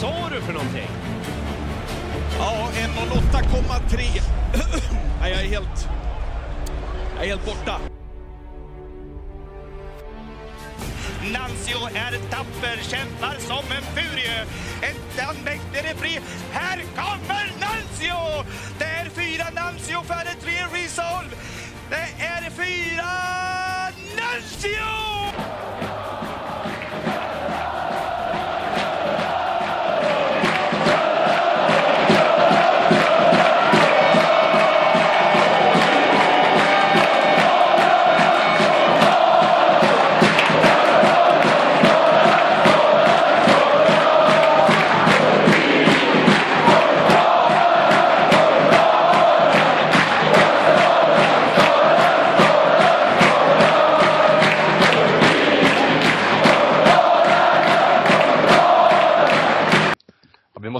sa du för någonting? Ja, 1.08,3. Nej, jag är helt... Jag är helt borta. Nancio är tapper, kämpar som en furie. En mäktig fri.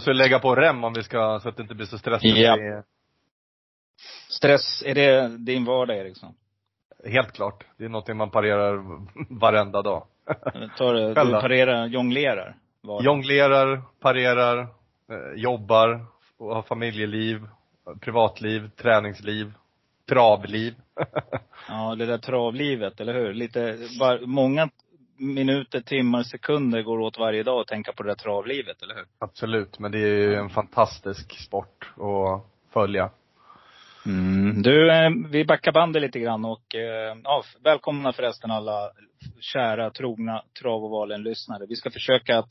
Måste lägga på rem om vi ska, så att det inte blir så stressigt. Ja. Stress, är det din vardag Eriksson? Helt klart. Det är någonting man parerar varenda dag. Tar, du parerar, jonglerar? vardagen? Jonglerar, parerar, eh, jobbar, har familjeliv, privatliv, träningsliv, travliv. Ja, det där travlivet, eller hur? Lite, var, många minuter, timmar, sekunder går åt varje dag att tänka på det där travlivet, eller hur? Absolut, men det är ju en fantastisk sport att följa. Mm. Du, eh, vi backar bandet lite grann och eh, ja, välkomna förresten alla kära, trogna Travovalen-lyssnare. Vi ska försöka att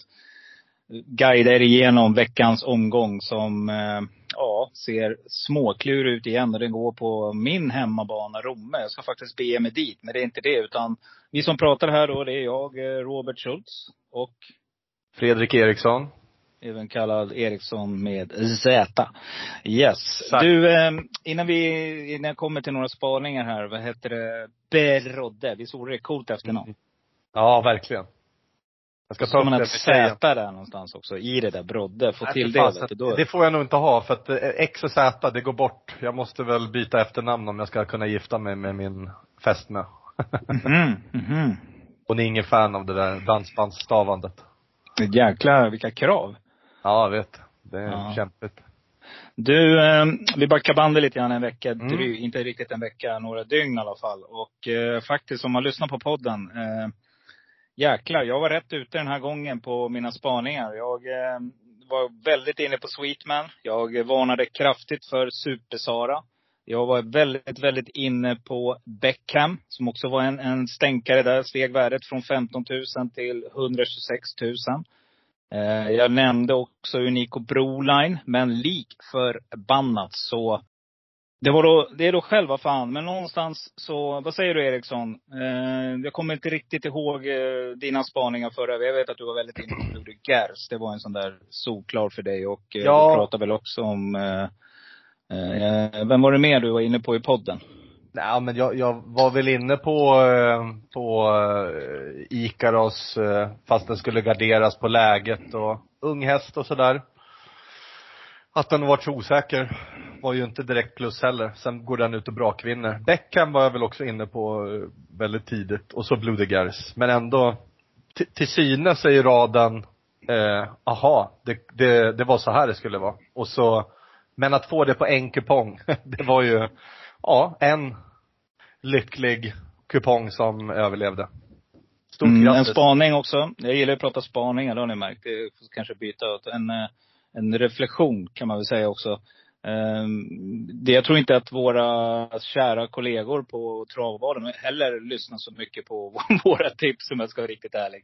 guida er igenom veckans omgång som eh, ja, ser småklurig ut igen. Och den går på min hemmabana Romme. Jag ska faktiskt bege mig dit. Men det är inte det. Utan vi som pratar här då, det är jag, eh, Robert Schultz. Och Fredrik Eriksson. även kallad Eriksson med Z. Yes. Exakt. Du, eh, innan vi, innan jag kommer till några spaningar här. Vad heter det? Berodde. Visst vore det coolt efternamn? Ja, verkligen. Jag ska ta Ska man ha det ett. Z där någonstans också? I det där Brodde. Få till för det, du. Då. Det får jag nog inte ha för att eh, X och Z, det går bort. Jag måste väl byta efternamn om jag ska kunna gifta mig med min fästmö. Mhm, mhm. Hon är ingen fan av det där dansbandsstavandet. Jäklar vilka krav. Ja, jag vet. Det är Ja. kämpigt. Du, eh, vi backar bandet lite grann en vecka, Mm. dry, inte riktigt en vecka, några dygn i alla fall. Och eh, faktiskt om man lyssnar på podden, eh, jäklar, jag var rätt ute den här gången på mina spaningar. Jag eh, var väldigt inne på Sweetman. Jag varnade kraftigt för Super-Sara. Jag var väldigt, väldigt inne på Beckham, som också var en, en stänkare där. Steg värdet från 15 000 till 126 000. Eh, jag nämnde också Unico Broline, men lik förbannat så det var då, det är då själva fan, men någonstans så, vad säger du Eriksson? Eh, jag kommer inte riktigt ihåg eh, dina spaningar förra. Jag vet att du var väldigt inne på Gers. Det var en sån där solklar för dig. Och eh, Ja. du pratade väl också om, eh, eh, vem var det mer du var inne på i podden? Nej, men jag, jag var väl inne på, eh, på Ikaros, fast den skulle garderas på läget och ung häst och sådär. Att den varit så osäker var ju inte direkt plus heller. Sen går den ut och brakvinner. Beckham var jag väl också inne på eh, väldigt tidigt. Och så Blue de Gers. Men ändå, till, synes är ju raden, eh, aha, det, det, det var så här det skulle vara. Och så, men att få det på en kupong, det var ju, ja, en lycklig kupong som överlevde. Stort Mm, en grattis. spaning också. Jag gillar att prata spaningar, det har ni märkt. Det kanske byta ut. En, eh, en reflektion kan man väl säga också. Ehm, Det, jag tror inte att våra kära kollegor på Travvalen heller lyssnar så mycket på våra tips om jag ska vara riktigt ärlig.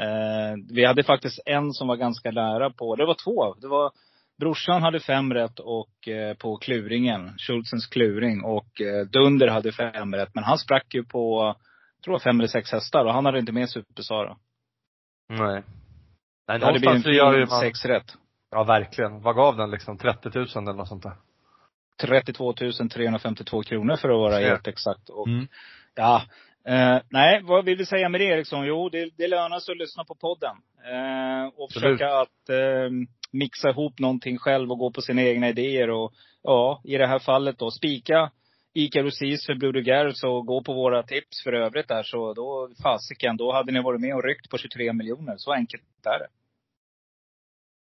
Ehm, Vi hade faktiskt en som var ganska nära på, det var två. Det var Brorsan hade fem rätt och eh, på kluringen, Schultzens kluring. Och eh, Dunder hade fem rätt. Men han sprack ju på, jag tror jag fem eller sex hästar. Och han hade inte med Super-Sara. Nej. Nej, Det hade blivit en gör ju man, sex rätt. Ja verkligen. Vad gav den liksom? 30 000 eller något sånt där? 32 352 kronor för att vara Ser. helt exakt. Och, Mm. Ja. Eh, nej, vad vill du säga med det Eriksson? Jo, det, det lönar sig att lyssna på podden. Eh, och Absolut. försöka att eh, mixa ihop någonting själv och gå på sina egna idéer. Och ja, i det här fallet då spika Ica Rosis för Blue Dugar, så gå på våra tips för övrigt där så då, fasiken, då hade ni varit med och ryckt på 23 miljoner. Så enkelt är det.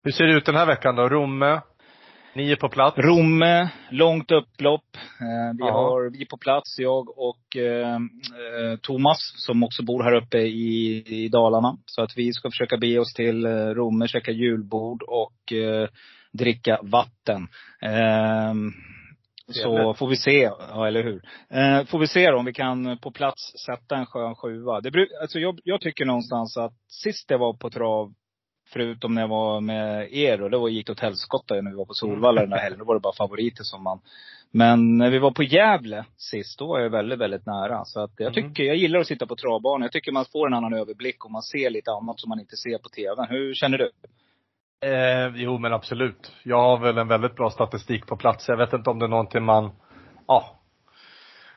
Hur ser det ut den här veckan då? Romme, ni är på plats? Romme, långt upplopp. Eh, vi har, vi är på plats, jag och eh, eh, Thomas, som också bor här uppe i, i Dalarna. Så att vi ska försöka bege oss till eh, Romme, käka julbord och eh, dricka vatten. Ehm, så får vi se, ja eller hur. Eh, får vi se då om vi kan på plats sätta en skön sjua. Det bruk, alltså jag, jag tycker någonstans att sist jag var på trav, förutom när jag var med er och det var gick åt helskotta när vi var på Solvalla den där helgen. Då var det bara favoriter som man. Men när vi var på Gävle sist, då var jag väldigt, väldigt nära. Så att jag Mm. tycker, jag gillar att sitta på travbanan. Jag tycker man får en annan överblick och man ser lite annat som man inte ser på tv. Hur känner du? Eh, jo men absolut. Jag har väl en väldigt bra statistik på plats. Jag vet inte om det är någonting man, ja.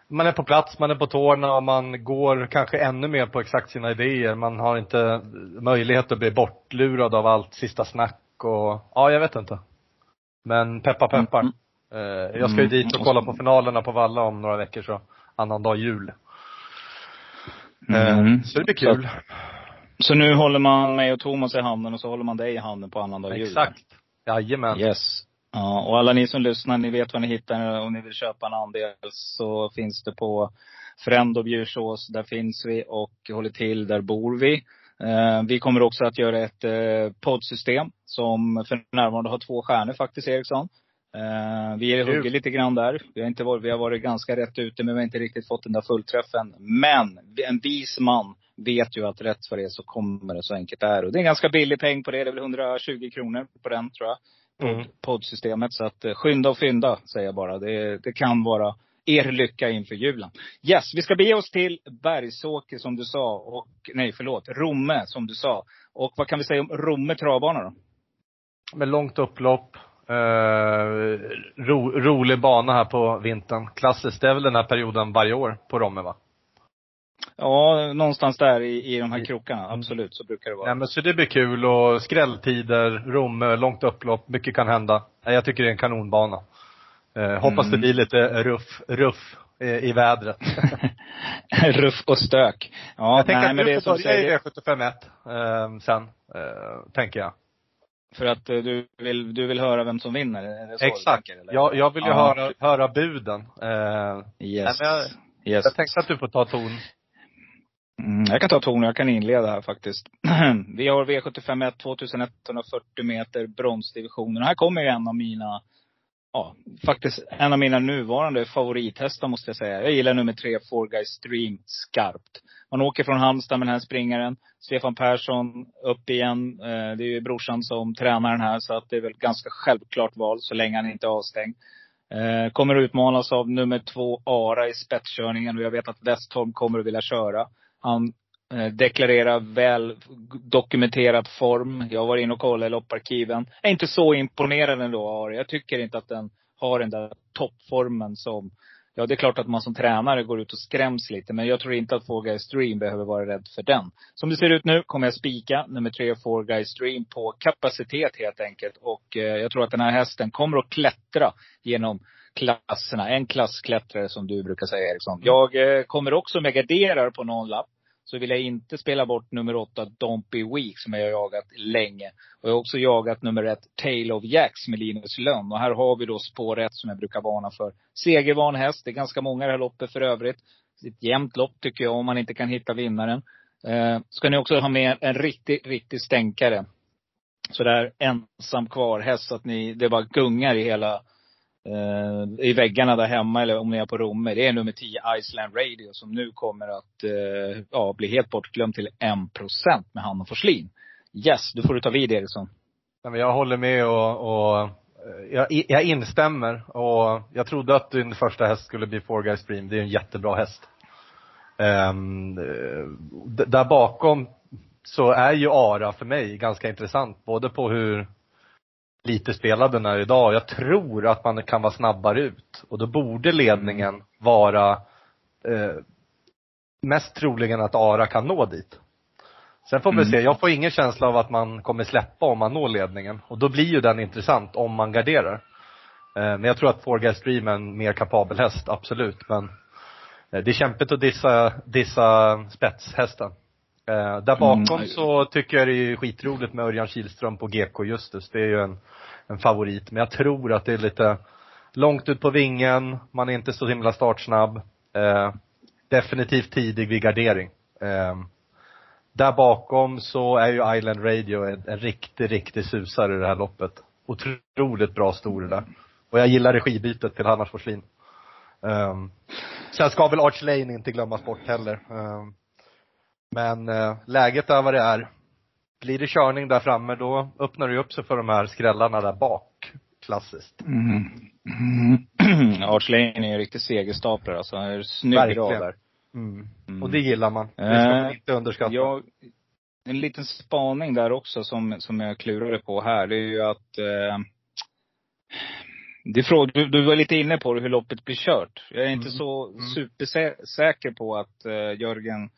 Man är på plats, man är på tårna och man går kanske ännu mer på exakt sina idéer. Man har inte möjlighet att bli bortlurad av allt sista snack och, ja jag vet inte. Men peppa peppar. Mm. Eh, jag ska ju Mm. dit och kolla på finalerna på Valla om några veckor så, annandag jul. Eh, Mm. Så det blir kul. Så nu håller man mig och Thomas i handen och så håller man dig i handen på annandag jul? Exakt. Jajamän. Yes. Ja, och alla ni som lyssnar, ni vet vad ni hittar om ni vill köpa en andel. Så finns det på Frend och Bjursås, där finns vi och håller till, där bor vi. Eh, vi kommer också att göra ett eh, poddsystem som för närvarande har två stjärnor faktiskt, Eriksson. Eh, vi hugger lite grann där. Vi har, inte varit, vi har varit ganska rätt ute, men vi har inte riktigt fått den där fullträffen. Men en vis man vet ju att rätt vad det så kommer det, så enkelt är det. Och det är en ganska billig peng på det. Det är väl 120 kronor på den tror jag Mm. poddsystemet. Så att eh, skynda och fynda, säger jag bara. Det, det kan vara er lycka inför julen. Yes, vi ska bege oss till Bergsåker som du sa. Och, nej, förlåt. Romme som du sa. Och vad kan vi säga om Romme travbana då? Med långt upplopp. Eh, ro, rolig bana här på vintern. Klassiskt, det är väl den här perioden varje år på Romme va? Ja, någonstans där i, i de här krokarna. Absolut, så brukar det vara. Nej men så det blir kul och skrälltider, Romme, långt upplopp, mycket kan hända. Jag tycker det är en kanonbana. Eh, hoppas Mm. det blir lite ruff, ruff eh, i vädret. Ruff och stök. Ja, jag tänker nej, att men det är som säger. i V751 eh, sen, eh, tänker jag. För att eh, du vill, du vill höra vem som vinner? Är det så Exakt. tänker? Jag, jag vill ju Ja. höra, höra buden. Eh, Yes. Nej, men jag- yes. jag tänkte att du får ta ton. Mm, jag kan ta ton, jag kan inleda här faktiskt. Vi har V75 1, 2140 meter, bronsdivisionen. Här kommer ju en av mina, ja, faktiskt en av mina nuvarande favorithästar måste jag säga. Jag gillar nummer tre, Four Guys Stream, skarpt. Man åker från Halmstad med den här springaren. Stefan Persson upp igen. Eh, det är ju brorsan som tränar den här, så att det är väl ganska självklart val så länge han inte är avstängd. Eh, kommer att utmanas av nummer två, Ara, i spetskörningen. Och jag vet att Westholm kommer att vilja köra. Han eh, deklarerar väl dokumenterad form. Jag var inne och kollade i lopparkiven. Jag är inte så imponerad ändå, Ari. Jag tycker inte att den har den där toppformen som Ja, det är klart att man som tränare går ut och skräms lite. Men jag tror inte att Four Guys Dream behöver vara rädd för den. Som det ser ut nu kommer jag spika nummer tre, Four Guys Dream, på kapacitet helt enkelt. Och eh, jag tror att den här hästen kommer att klättra genom klasserna. En klassklättrare som du brukar säga Eriksson. Jag eh, kommer också med garderar på någon lapp. Så vill jag inte spela bort nummer åtta, Don't Be Weak, som jag har jagat länge. Och jag har också jagat nummer ett, Tale of Jacks med Linus Lönn. Och här har vi då spår ett som jag brukar varna för. Segervan häst. Det är ganska många i det här loppet för övrigt. Det är ett jämnt lopp tycker jag, om man inte kan hitta vinnaren. Eh, ska ni också ha med en riktig, riktig stänkare. Så där ensam kvar häst, så att ni, det bara gungar i hela Eh, i väggarna där hemma eller om ni är på Romme. Det är nummer 10 Iceland Radio som nu kommer att eh, ja, bli helt bortglömd till 1% med Hanna Forslin. Yes, då får du ta vid Eriksson. Jag håller med och, och eh, jag, jag instämmer och jag trodde att din första häst skulle bli Four Guys Dream. Det är en jättebra häst. Um, där bakom så är ju Ara för mig ganska intressant. Både på hur lite spelad den är idag. Jag tror att man kan vara snabbare ut. Och då borde ledningen vara eh, mest troligen att Ara kan nå dit. Sen får vi Mm. se. Jag får ingen känsla av att man kommer släppa om man når ledningen. Och då blir ju den intressant om man garderar. Eh, men jag tror att Four Guys Dream är en mer kapabel häst, absolut. Men eh, det är kämpigt att dissa, dissa spetshästen. Eh, där bakom Mm. så tycker jag det är skitroligt med Örjan Kihlström på GK Justus. Det är ju en, en favorit. Men jag tror att det är lite långt ut på vingen, man är inte så himla startsnabb. Eh, definitivt tidig vid gardering. Eh, där bakom så är ju Island Radio en, en riktig, riktig susare i det här loppet. Otroligt bra stor där. Och jag gillar regibytet till Hanna Forslin. Um, sen ska väl Arch Lane inte glömmas bort heller. Ehm, men eh, läget är vad det är. Blir det körning där framme då öppnar det upp sig för de här skrällarna där bak. Klassiskt. Mm. Mm. Arch Lane är ju en riktig segerstaplare alltså. Han är snygg Verkligen. rad där. Mm. Mm. Och det gillar man. Det ska man Eh, inte underskatta. Jag, en liten spaning där också som, som jag klurade på här, det är ju att eh, det är fråga, du, du var lite inne på det, hur loppet blir kört. Jag är inte Mm. så Mm. supersäker på att eh, Jörgen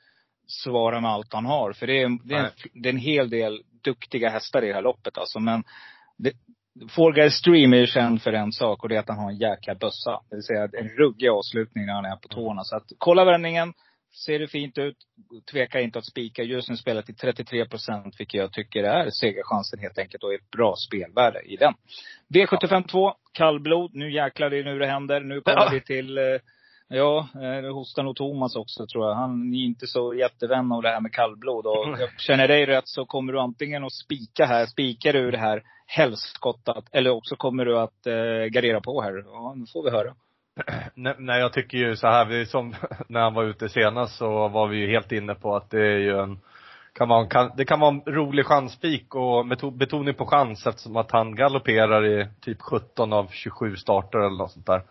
svarar med allt han har. För det är, det, är en, det är en hel del duktiga hästar i det här loppet alltså. Men det, Four Guys Stream är ju känd för en sak och det är att han har en jäkla bössa. Det vill säga en ruggig avslutning när han är på tårna. Så att kolla vändningen. Ser det fint ut. Tveka inte att spika. Just nu spelar till 33 procent, vilket jag tycker är segerchansen helt enkelt och ett bra spelvärde i den. V75 2, kallblod. Nu jäklar, det är nu det händer. Nu kommer Ja. vi till eh, Ja, eh, det hostar nog Thomas också tror jag. Han är inte så jättevän av det här med kallblod. Och jag känner dig rätt så kommer du antingen att spika här, spikar du det här helskottat. Eller också kommer du att eh, gardera på här. Ja, nu får vi höra. Nej, jag tycker ju så här, vi som, när han var ute senast så var vi ju helt inne på att det är ju en, kan vara, en- kan, det kan vara en rolig chanspik och med to- betoning på chans eftersom att han galopperar i typ 17 av 27 starter eller något sånt där.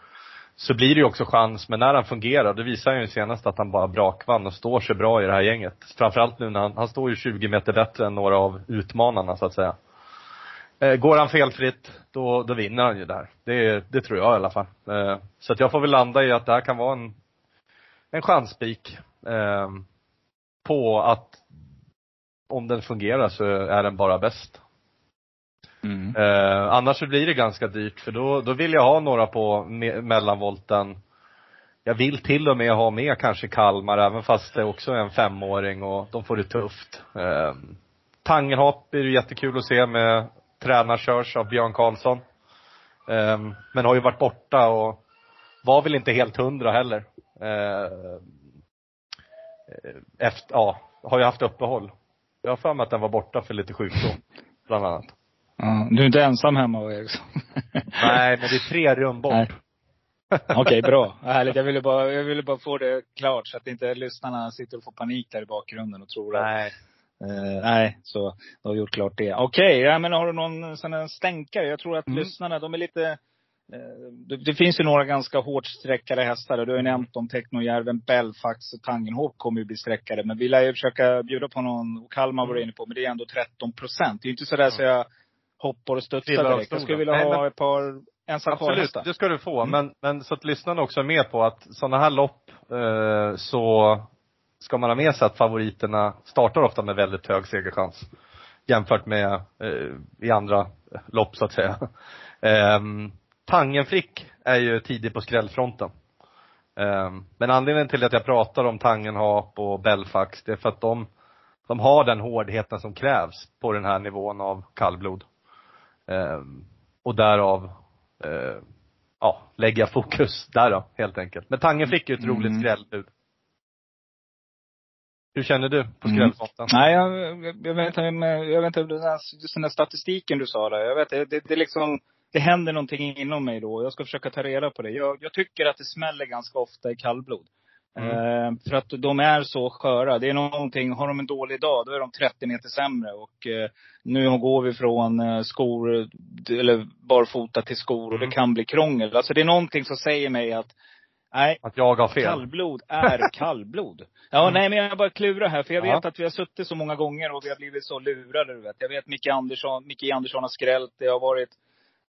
Så blir det ju också chans, men när han fungerar, det visar han ju senast att han bara brakvann och står sig bra i det här gänget. Framförallt nu när han, han står ju 20 meter bättre än några av utmanarna så att säga. Eh, Går han felfritt, då, då vinner han ju där. Det, det tror jag i alla fall. Eh, Så att jag får väl landa i att det här kan vara en, en chanspik. Eh, på att om den fungerar så är den bara bäst. Mm. Eh, annars så blir det ganska dyrt för då, då vill jag ha några på me- mellanvolten. Jag vill till och med ha med kanske Kalmar även fast det också är en femåring och de får det tufft. Eh, Tangenhop är det jättekul att se med tränarkörs av Björn Karlsson. Eh, men har ju varit borta och var väl inte helt hundra heller. Eh, eh efter, ja, har ju haft uppehåll. Jag har för mig att den var borta för lite sjukdom, bland annat. Ja, du är inte ensam hemma va, Eriksson? Nej, men det är tre rum bort. Nej. Okej, bra. Härligt. Jag ville, bara, jag ville bara få det klart så att inte lyssnarna sitter och får panik där i bakgrunden och tror att Nej. Eh, nej, så du har gjort klart det. Okej, ja, men har du någon sån här stänkare? Jag tror att Mm. lyssnarna, de är lite eh, det, det finns ju några ganska hårt sträckade hästar. Du har ju nämnt om Technojärven, Belfax och Tangenhop kommer ju bli sträckade. Men vi lär ju försöka bjuda på någon, och Kalmar var du inne på, men det är ändå 13 procent. Det är ju inte sådär så jag hoppar och studsar direkt. Jag skulle vilja Nej, ha men- ett par ensam Absolut, det ska du få. Mm. Men, men så att lyssnarna också är med på att sådana här lopp eh, så ska man ha med sig att favoriterna startar ofta med väldigt hög segerchans. Jämfört med eh, i andra lopp så att säga. Um, Tangenfrick är ju tidig på skrällfronten. Ehm, men anledningen till att jag pratar om Tangenhap och Belfax, det är för att de, de har den hårdheten som krävs på den här nivån av kallblod. Ehm, och därav, eh, ja, lägga fokus där då, helt enkelt. Men Tangenfrick är ju ett roligt Mm. skrällbud. Hur känner du på Mm. skrällfronten? Nej, jag, jag, vet inte, jag vet inte, den här, just den där statistiken du sa där. Jag vet det, det, det liksom, det händer någonting inom mig då. Jag ska försöka ta reda på det. Jag, jag tycker att det smäller ganska ofta i kallblod. Mm. Eh, för att de är så sköra. Det är någonting, har de en dålig dag, då är de 30 meter sämre. Och eh, nu går vi från eh, skor, eller barfota till skor och Mm. det kan bli krångel. Alltså det är någonting som säger mig att, nej, Att jag har fel? Kallblod är kallblod. Ja, Mm. nej men jag bara klurar här. För jag Ja. vet att vi har suttit så många gånger och vi har blivit så lurade, du vet. Jag vet Micke Andersson, Micke Andersson har skrällt. Det har varit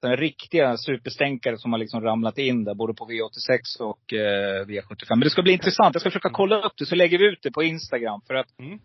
den riktiga superstänkare som har liksom ramlat in där, både på V86 och eh, V75. Men det ska bli intressant. Jag ska försöka kolla upp det, så lägger vi ut det på Instagram. För att Mm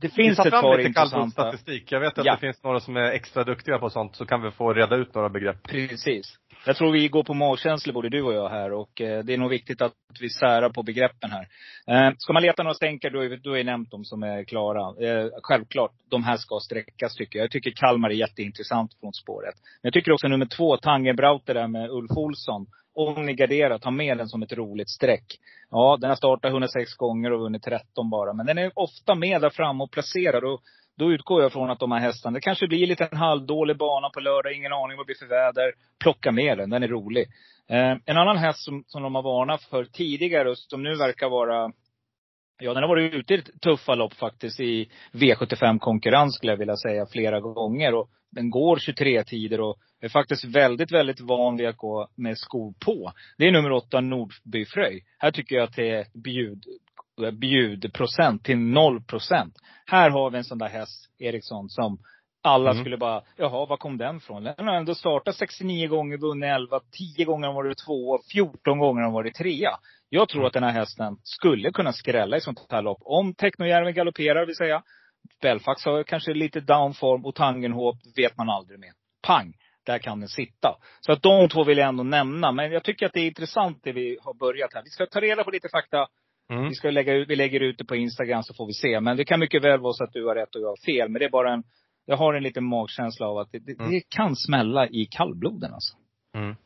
det finns ett par lite intressanta. kallblodsstatistik. Jag vet att Ja. det finns några som är extra duktiga på sånt, så kan vi få reda ut några begrepp. Precis. Jag tror vi går på magkänsla både du och jag här och eh, det är nog viktigt att vi särar på begreppen här. Eh, ska man leta några stänkare då är, då är nämnt de som är klara. Eh, självklart, de här ska sträckas tycker jag. Jag tycker Kalmar är jätteintressant från spåret. Men jag tycker också nummer två, Tangenbrauter där med Ulf Olsson. Om ni garderar, ta med den som ett roligt streck. Ja, den har startat 106 gånger och vunnit 13 bara. Men den är ofta med där framme och placerad. Och då utgår jag från att de här hästarna, det kanske blir lite en halvdålig bana på lördag, ingen aning vad det blir för väder. Plocka med den, den är rolig. Eh, en annan häst som, som de har varnat för tidigare och som nu verkar vara Ja, den har varit ute i tuffa lopp faktiskt i V75-konkurrens skulle jag vilja säga flera gånger. Och den går 23-tider och är faktiskt väldigt, väldigt van vid att gå med skor på. Det är nummer åtta, Nordbyfröj. Här tycker jag att det är bjud, bjudprocent till noll procent. Här har vi en sån där häst, Eriksson, som alla Mm. skulle bara, jaha, var kom den från? Den har ändå startat 69 gånger, vunnit 11, 10 gånger har varit två, 14 gånger har varit trea. Jag tror att den här hästen skulle kunna skrälla i sånt här lopp. Om Technojärven galopperar, vill säga. Belfax har kanske lite downform och Tangenhop vet man aldrig med. Pang! Där kan den sitta. Så att de två vill jag ändå nämna. Men jag tycker att det är intressant det vi har börjat här. Vi ska ta reda på lite fakta. Mm. Vi, ska lägga ut, vi lägger ut det på Instagram så får vi se. Men det kan mycket väl vara så att du har rätt och jag har fel. Men det är bara en, jag har en liten magkänsla av att det, det, Mm. det kan smälla i kallbloden alltså. Mm.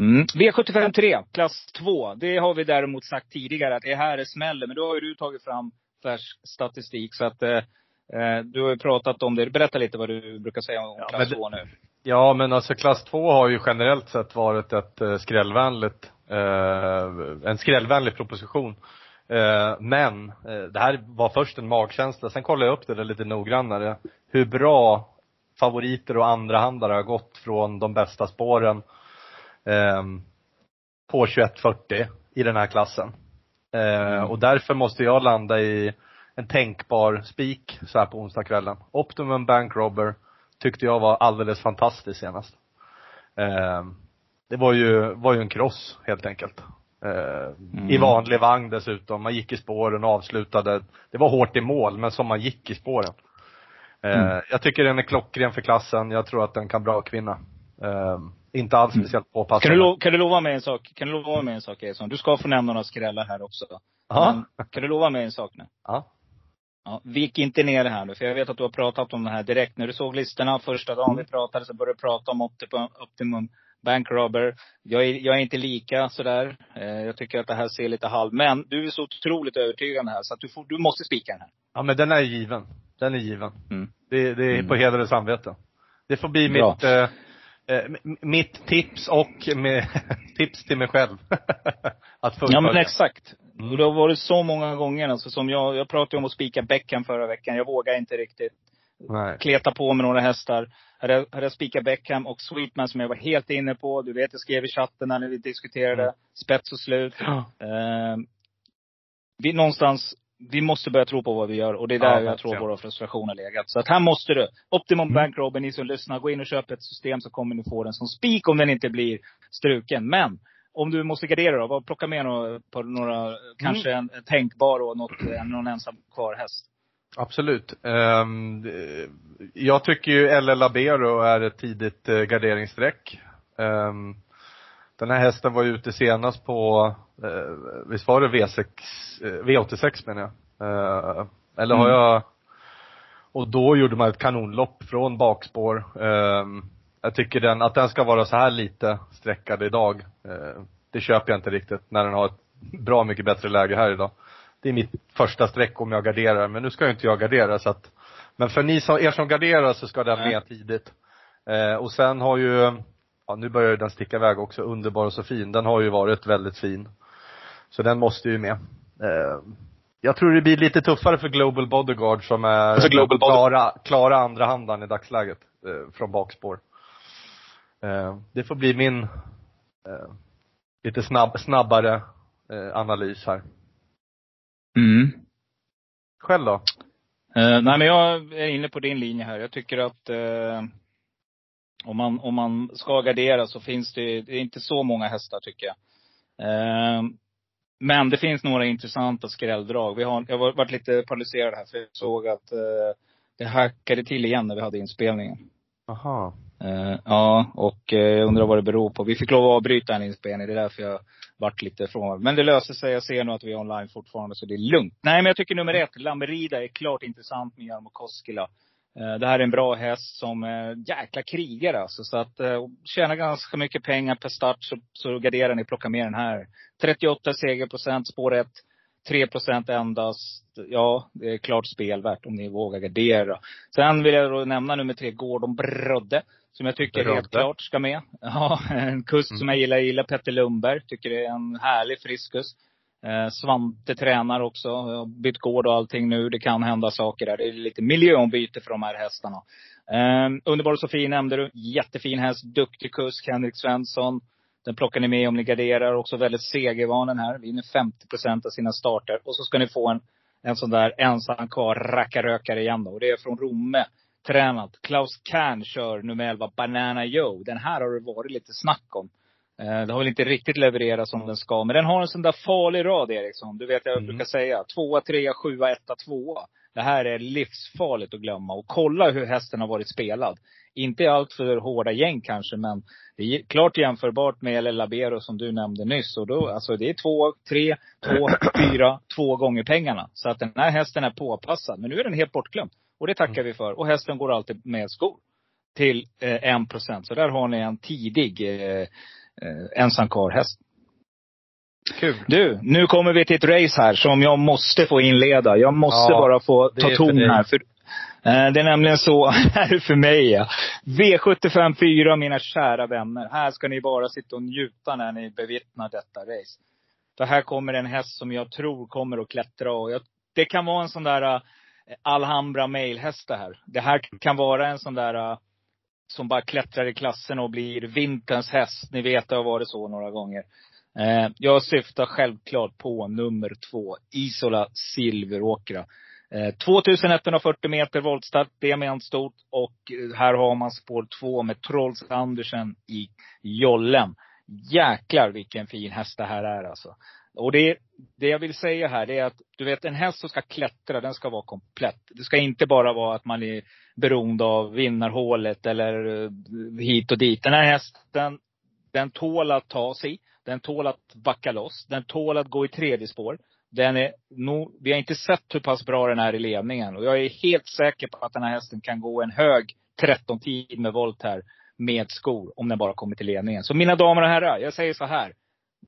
Mm. V75 3, klass 2. Det har vi däremot sagt tidigare att det här är smällen. Men då har ju du tagit fram färsk statistik. Så att eh, eh, du har ju pratat om det. Berätta lite vad du brukar säga om Ja, klass men det- 2 nu. Ja, men alltså klass 2 har ju generellt sett varit ett eh, skrällvänligt, eh, en skrällvänlig proposition. Eh, men eh, det här var först en magkänsla, sen kollade jag upp det där lite noggrannare. Hur bra favoriter och andrahandare har gått från de bästa spåren eh, på 2140 i den här klassen. Eh, och därför måste jag landa i en tänkbar spik så här på onsdagskvällen. Optimum Bank Robber tyckte jag var alldeles fantastisk senast. Eh, det var ju, var ju en cross helt enkelt. Eh, I vanlig vagn dessutom. Man gick i spåren och avslutade. Det var hårt i mål, men som man gick i spåren. Mm. Jag tycker den är klockren för klassen. Jag tror att den kan bra kvinna. Inte alls speciellt Kan påpassande. du, lo- kan du lova mig en sak? Kan du lova mig en sak Eriksson? Du ska få nämna några skrällar här också. Ja. Kan du lova mig en sak nu? Ja. Ja, vik inte ner det här nu, för jag vet att du har pratat om det här direkt. När du såg listorna första dagen vi pratade så började du prata om Optimum, Optimum Bank Robber. Jag är, jag är inte lika sådär. Eh, jag tycker att det här ser lite halv. Men du är så otroligt övertygande här så att du, får, du måste spika den här. Ja men den är given. Den är given. Mm. Det, det är Mm. på heder och samvete. Det får bli Bra. mitt, eh, eh, mitt tips och med, tips till mig själv. att Ja fullfölja. men exakt. Mm. Och det har varit så många gånger alltså, som jag, jag pratade om att spika Beckham förra veckan. Jag vågar inte riktigt. Nej. kleta på med några hästar. Hade jag, hade jag spikat Beckham och Sweetman som jag var helt inne på. Du vet, jag skrev i chatten när vi diskuterade. Mm. Spets och slut. Ja. Eh, vi, någonstans, vi måste börja tro på vad vi gör. Och det är Ja, där jag verkligen. tror våra frustrationer legat. Så att här måste du. Optimum Mm. Bank Robin, ni som lyssnar, gå in och köp ett system så kommer ni få den som spik om den inte blir struken. Men om du måste gardera då, plocka med några, på några kanske en, en tänkbar och något, en- någon ensam kvar häst. Absolut. Ehm, det- jag tycker ju LL Labero är ett tidigt eh, garderingsstreck. Ehm, den här hästen var ute senast på, eh, visst var det V6, eh, V86 menar jag. Eh, eller har Mm. jag, och då gjorde man ett kanonlopp från bakspår. Ehm, jag tycker den, att den ska vara så här lite sträckad idag, eh, det köper jag inte riktigt när den har ett bra mycket bättre läge här idag. Det är mitt första streck om jag garderar, men nu ska ju inte jag gardera så att Men för ni som, er som garderar så ska den med tidigt. Eh, och sen har ju, ja nu börjar den sticka iväg också, Underbar och så fin. Den har ju varit väldigt fin. Så den måste ju med. Eh, jag tror det blir lite tuffare för Global Bodyguard som är För Global klara, klara andra handan i dagsläget, eh, från bakspår. Eh, det får bli min, lite snabb, snabbare analys här. Mm. Själv då? Eh, nej men jag är inne på din linje här. Jag tycker att eh, om, man, om man ska gardera så finns det, det är inte så många hästar tycker jag. Eh, men det finns några intressanta skrälldrag. Vi har, jag har varit lite paralyserad här för jag såg att eh, det hackade till igen när vi hade inspelningen. Aha. Eh, ja, och eh, jag undrar vad det beror på. Vi fick lov att avbryta en inspelning. Det är därför jag vart lite ifrån. Men det löser sig. Jag ser nu att vi är online fortfarande, så det är lugnt. Nej, men jag tycker nummer ett, Lamberida, är klart intressant med Jarmo Koskela. Eh, det här är en bra häst som är jäkla krigare alltså. Så att eh, tjänar ganska mycket pengar per start så, så garderar ni plocka med den här. 38 segerprocent, spår 1. 3 procent endast. Ja, det är klart spel värt om ni vågar gardera. Sen vill jag då nämna nummer tre, Gordon Brodde. Som jag tycker Brodde. helt klart ska med. Ja, en kusk som jag gillar. Jag gillar Petter Lundberg. Tycker det är en härlig frisk kusk. Eh, Svante tränar också. Har bytt gård och allting nu. Det kan hända saker där. Det är lite miljöombyte för de här hästarna. Eh, Underbar Sofie nämnde du. Jättefin häst. Duktig kusk. Henrik Svensson. Den plockar ni med om ni garderar. Också väldigt segervan den här. Vinner 50 procent av sina starter. Och så ska ni få en, en sån där ensam kvar rackarrökare igen då. Och det är från Romme. Tränat. Klaus Kern kör nummer 11, Banana Joe. Den här har det varit lite snack om. Eh, Det har väl inte riktigt levererat som den ska. Men den har en sån där farlig rad Eriksson. Du vet jag Mm. brukar säga. Tvåa, trea, sjua, etta, tvåa. Det här är livsfarligt att glömma. Och kolla hur hästen har varit spelad. Inte allt för hårda gäng kanske, men det är klart jämförbart med El Labero som du nämnde nyss. Och då, alltså det är två, tre, två, fyra, två gånger pengarna. Så att den här hästen är påpassad. Men nu är den helt bortglömd. Och det tackar vi för. Och hästen går alltid med skor. Till eh, en procent. Så där har ni en tidig eh, eh, ensam häst. Kul. Du, nu kommer vi till ett race här som jag måste få inleda. Jag måste Ja, bara få ta ton här. För, eh, det är nämligen så, här för mig ja. V75 4, mina kära vänner. Här ska ni bara sitta och njuta när ni bevittnar detta race. För här kommer en häst som jag tror kommer att klättra. Och jag, det kan vara en sån där uh, Alhambra mailhäst det här. Det här kan vara en sån där uh, som bara klättrar i klassen och blir vinterns häst. Ni vet, det har varit så några gånger. Eh, jag syftar självklart på nummer två, Isola Silveråkra. Eh, 2140 meter voltstart, stort. Och eh, här har man spår två med Trolls Andersen i jollen. Jäklar vilken fin häst det här är alltså. Och det, det jag vill säga här, det är att du vet en häst som ska klättra, den ska vara komplett. Det ska inte bara vara att man är beroende av vinnarhålet eller eh, hit och dit. Den här hästen, den tål att ta sig. Den tål att backa loss. Den tål att gå i tredje spår. Den är nog, vi har inte sett hur pass bra den är i ledningen. Och jag är helt säker på att den här hästen kan gå en hög 13-tid med volt här. Med skor, om den bara kommer till ledningen. Så mina damer och herrar, jag säger så här.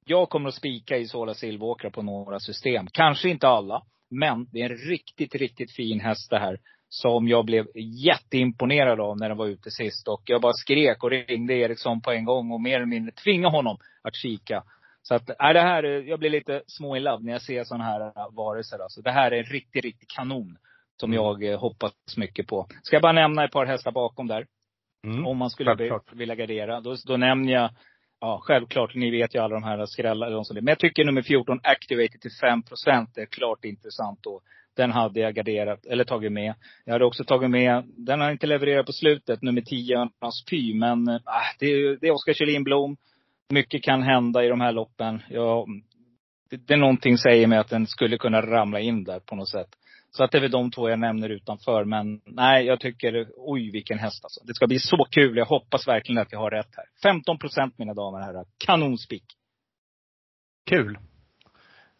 Jag kommer att spika i Sola Silvåkra på några system. Kanske inte alla. Men det är en riktigt, riktigt fin häst det här. Som jag blev jätteimponerad av när den var ute sist. Och jag bara skrek och ringde Eriksson på en gång och mer eller mindre tvingade honom att kika. Så att, är det här, jag blir lite små i love när jag ser sådana här äh, varelser. Alltså, det här är en riktig, riktig kanon. Som jag eh, hoppas mycket på. Ska jag bara nämna ett par hästar bakom där. Mm. Om man skulle vilja gardera. Då, då nämner jag, ja självklart, ni vet ju alla de här skrällarna. De. Men jag tycker nummer 14, Activated till 5 procent är klart intressant då. Den hade jag garderat, eller tagit med. Jag hade också tagit med, den har inte levererat på slutet, nummer 10, Örnarnas Py. Men äh, det, är- det är Oskar Kjellin Blom. Mycket kan hända i de här loppen. Jag, det, det är någonting säger mig att den skulle kunna ramla in där på något sätt. Så att det är väl de två jag nämner utanför. Men nej, jag tycker, oj vilken häst alltså. Det ska bli så kul. Jag hoppas verkligen att jag har rätt här. 15 procent mina damer och herrar. Kanonspik. Kul.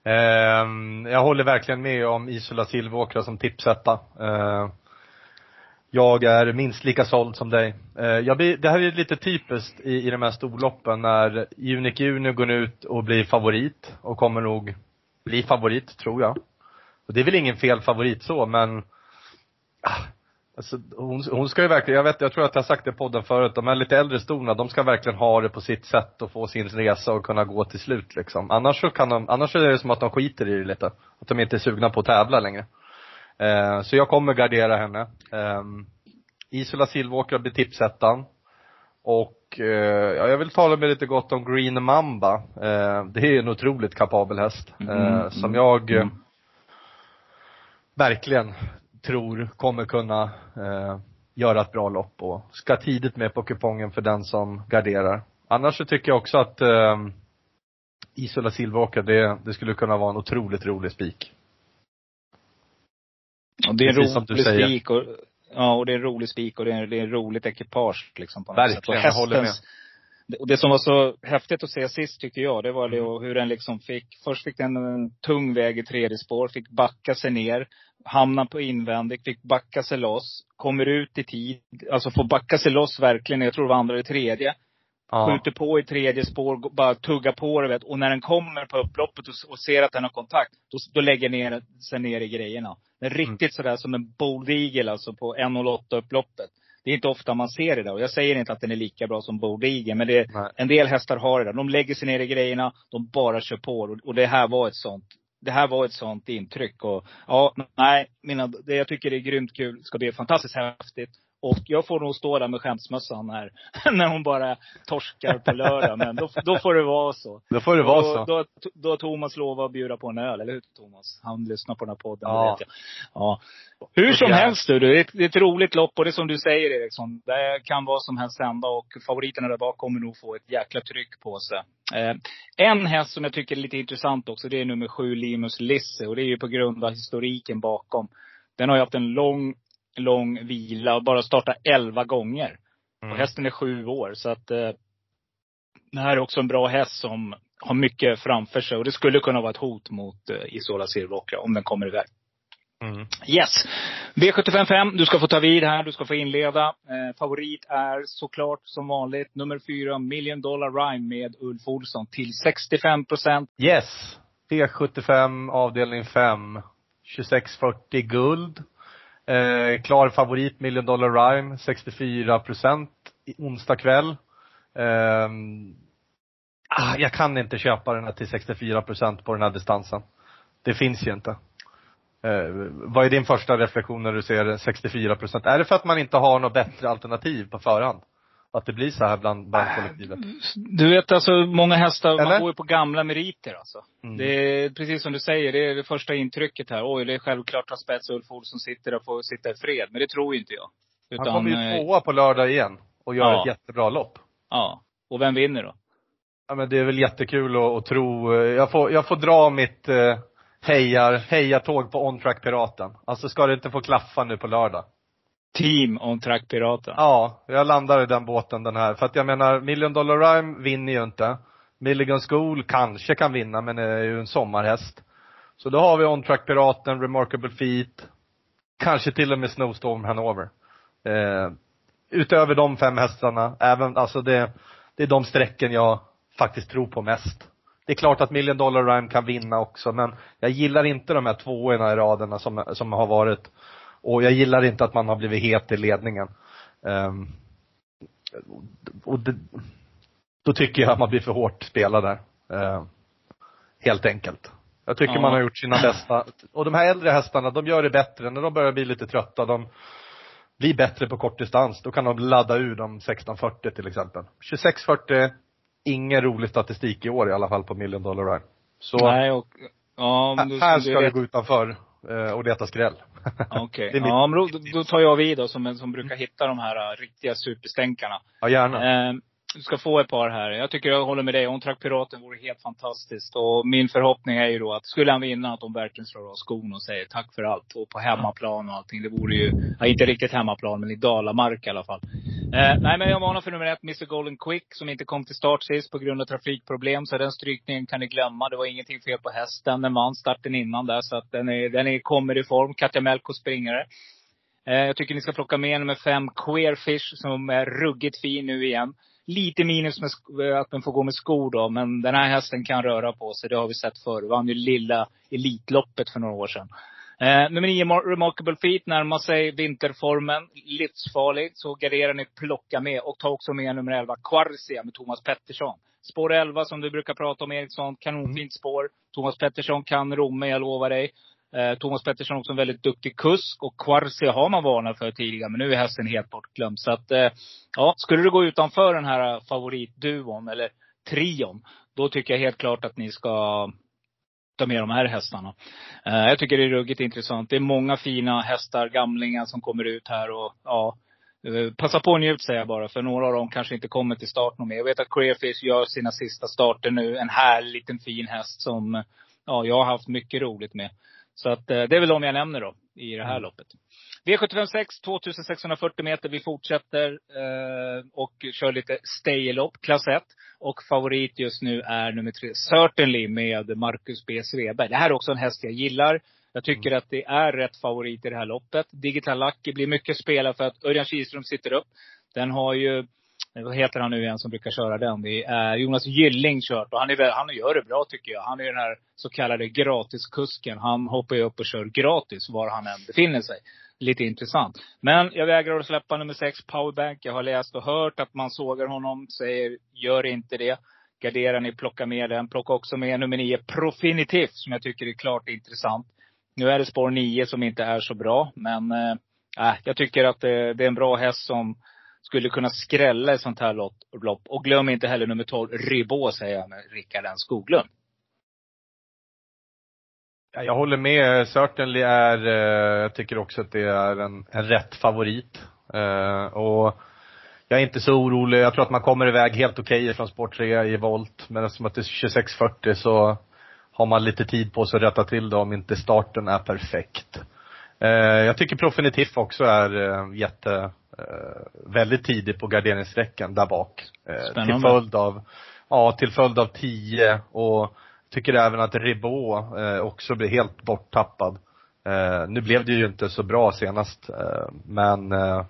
Eh, jag håller verkligen med om Isola Silvåkra som tipsetta. Eh, jag är minst lika såld som dig. Eh, jag blir, det här är lite typiskt i, i de här storloppen när Unique Junior går ut och blir favorit och kommer nog bli favorit, tror jag. Och det är väl ingen fel favorit så, men ah, Alltså, hon, hon ska ju verkligen, jag vet, jag tror att jag har sagt det i podden förut, de här lite äldre storna, de ska verkligen ha det på sitt sätt och få sin resa och kunna gå till slut liksom. Annars så kan de, annars är det som att de skiter i det lite. Att de inte är sugna på att tävla längre. Eh, så jag kommer gardera henne. Eh, Isola Silvåkra blir tipsettan. Och, eh, ja, jag vill tala med lite gott om Green Mamba. Eh, det är en otroligt kapabel häst. Mm, som jag mm. Verkligen tror kommer kunna eh, göra ett bra lopp och ska tidigt med på kupongen för den som garderar. Annars så tycker jag också att eh, Isola Silveråker, det, det skulle kunna vara en otroligt rolig spik. Och det är en Precis rolig säger. spik och, ja, och det är en rolig spik och det är, det är en roligt ekipage liksom på något Verkligen, sätt. Och jag håller hästens- Och det som var så häftigt att se sist tycker jag, det var det och hur den liksom fick, först fick den en tung väg i tredje spår, fick backa sig ner, hamna på invändigt, fick backa sig loss, kommer ut i tid, alltså får backa sig loss verkligen, jag tror det var andra eller tredje. Ja. Skjuter på i tredje spår, bara tugga på det vet. Och när den kommer på upploppet och, och ser att den har kontakt, då, då lägger ner sig ner i grejerna. Den är riktigt sådär som en Bold Eagle alltså på 1.08 upploppet. Det är inte ofta man ser det där. Och jag säger inte att den är lika bra som Eagle, men det, en del hästar har det där. De lägger sig ner i grejerna, de bara kör på. Och, och det här var ett sånt det här var ett sånt intryck. Och ja, nej, mina, det jag tycker det är grymt kul. Det ska bli fantastiskt häftigt. Och jag får nog stå där med skämsmössan här. när hon bara torskar på lördag. Men då, då får det vara så. Då får det vara så. då, då har Thomas lovat att bjuda på en öl, eller hur Thomas? Han lyssnar på den här podden, Ja. vet jag. Ja. Hur som helst du, det är, ett, det är ett roligt lopp och det är som du säger Eriksson. Det kan vad som helst hända och favoriterna där bak kommer nog få ett jäkla tryck på sig. Eh, en häst som jag tycker är lite intressant också, det är nummer sju, Limus Lisse. Och det är ju på grund av historiken bakom. Den har ju haft en lång, lång vila och bara startat elva gånger. Mm. Och hästen är sju år. Så att eh, det här är också en bra häst som har mycket framför sig. Och det skulle kunna vara ett hot mot eh, Isola Silveråkra om den kommer iväg. Mm. Yes! V755, du ska få ta vid här, du ska få inleda. Eh, favorit är såklart som vanligt nummer fyra, Million Dollar Rhyme med Ulf Olsson till 65 procent. Yes. V75 avdelning 5. 2640 guld. Eh, klar favorit Million Dollar Rhyme, 64 procent onsdag kväll. Eh, jag kan inte köpa den här till 64 procent på den här distansen. Det finns ju inte. Eh, vad är din första reflektion när du ser 64 procent? Är det för att man inte har något bättre alternativ på förhand? Att det blir så här bland, bland kollektivet? Du vet alltså, många hästar, Eller? man går ju på gamla meriter alltså. Mm. Det är precis som du säger, det är det första intrycket här. Oj, det är självklart att Spets och Ulf Olsson sitter och får sitta i fred. Men det tror ju inte jag. Han kommer ju eh, tvåa på lördag igen och gör Ja. ett jättebra lopp. Ja. Och vem vinner då? Ja men det är väl jättekul att, att tro, eh, jag får, jag får dra mitt eh, hejar, hejartåg på On Track Piraten. Alltså ska det inte få klaffa nu på lördag? Team on track Piraten. Ja, jag landar i den båten den här. För att jag menar, Million Dollar Rhyme vinner ju inte. Milligan School kanske kan vinna, men är ju en sommarhäst. Så då har vi On Track Piraten, Remarkable Feet, kanske till och med Snowstorm Hanover. Eh, utöver de fem hästarna, även, alltså det, det är de strecken jag faktiskt tror på mest. Det är klart att Million Dollar Rhyme kan vinna också, men jag gillar inte de här tvåorna i raderna som, som har varit. Och jag gillar inte att man har blivit het i ledningen. Ehm, och det, då tycker jag att man blir för hårt spelad där. Ehm, helt enkelt. Jag tycker Ja. man har gjort sina bästa. Och de här äldre hästarna, de gör det bättre. När de börjar bli lite trötta, de blir bättre på kort distans. Då kan de ladda ur de 1640 till exempel. 2640, ingen rolig statistik i år i alla fall på Million Dollar Rhyme. Så Nej, och, ja, här ska du gå utanför eh, och leta skräll. Okej. Mitt- Ja, men då, då tar jag vid då, som, som brukar hitta de här uh, riktiga superstänkarna. Ja, gärna. Eh, du ska få ett par här. Jag tycker jag håller med dig. Ontrack Piraten vore helt fantastiskt. Och min förhoppning är ju då att skulle han vinna, att de verkligen slår av skon och säger tack för allt. Och på hemmaplan och allting. Det vore ju, ja, inte riktigt hemmaplan, men i Dalamark i alla fall. Eh, nej, men jag varnar för nummer ett, Mr Golden Quick, som inte kom till start sist på grund av trafikproblem. Så den strykningen kan ni glömma. Det var ingenting fel på hästen. Den vann starten innan där, så att den, är, den är, kommer i form. Katja Melko springare. Eh, Jag tycker ni ska plocka med nummer fem, Queerfish, som är ruggigt fin nu igen. Lite minus med eh, att den får gå med skor då, men den här hästen kan röra på sig. Det har vi sett förr. Vann ju lilla Elitloppet för några år sedan. Eh, nummer nio, Mar- Remarkable Feet, närmar sig vinterformen. Livsfarlig. Så garderar ni plocka med. Och ta också med nummer 11, Quarcia med Thomas Pettersson. Spår 11 som du brukar prata om Eriksson. Kanonfint spår. Thomas Pettersson kan Romme, jag lovar dig. Eh, Thomas Pettersson är också en väldigt duktig kusk. Och Quarsi har man varnat för tidigare, men nu är hästen helt bortglömd. Så att, eh, ja, skulle du gå utanför den här favoritduon, eller trion, då tycker jag helt klart att ni ska ta med de här hästarna. Eh, jag tycker det är ruggigt intressant. Det är många fina hästar, gamlingar som kommer ut här och ja, eh, Passa på och njut säger jag bara, för några av dem kanske inte kommer till start någon mer. Jag vet att Clearfish gör sina sista starter nu. En härlig liten fin häst som, ja, jag har haft mycket roligt med. Så att eh, det är väl de jag nämner då, i det här loppet. V756, 2640 meter. Vi fortsätter eh, och kör lite stay-lopp, klass 1. Och favorit just nu är nummer tre, Certainly med Marcus B. Sveberg. Det här är också en häst jag gillar. Jag tycker att det är rätt favorit i det här loppet. Digital Lucky blir mycket spelad för att Örjan Kihlström sitter upp. Den har ju, vad heter han nu igen som brukar köra den? Det är Jonas Gylling kört. Och han, är, han gör det bra tycker jag. Han är den här så kallade gratiskusken. Han hoppar ju upp och kör gratis var han än befinner sig. Lite intressant. Men jag vägrar att släppa nummer sex, Powerbank. Jag har läst och hört att man sågar honom. Säger, gör inte det. Gardera ni, plocka med den. Plocka också med nummer nio, Profinitiv, som jag tycker är klart intressant. Nu är det spår nio som inte är så bra, men eh, äh, jag tycker att det, det är en bra häst som skulle kunna skrälla i sånt här lopp. Och glöm inte heller nummer 12, Ribå, säger jag med Rickard N Skoglund. Ja, Jag håller med. Certainly är, eh, jag tycker också att det är en, en rätt favorit. Eh, och jag är inte så orolig. Jag tror att man kommer iväg helt okej från sport 3 i volt. Men eftersom att det är 26.40 så har man lite tid på sig att rätta till det om inte starten är perfekt. Eh, jag tycker Profinitiv också är eh, jätte, väldigt tidig på garderingssträckan där bak. Eh, till Spännande. följd av, ja till följd av 10 och tycker även att Ribot eh, också blir helt borttappad. Eh, nu blev det ju inte så bra senast, eh, men eh,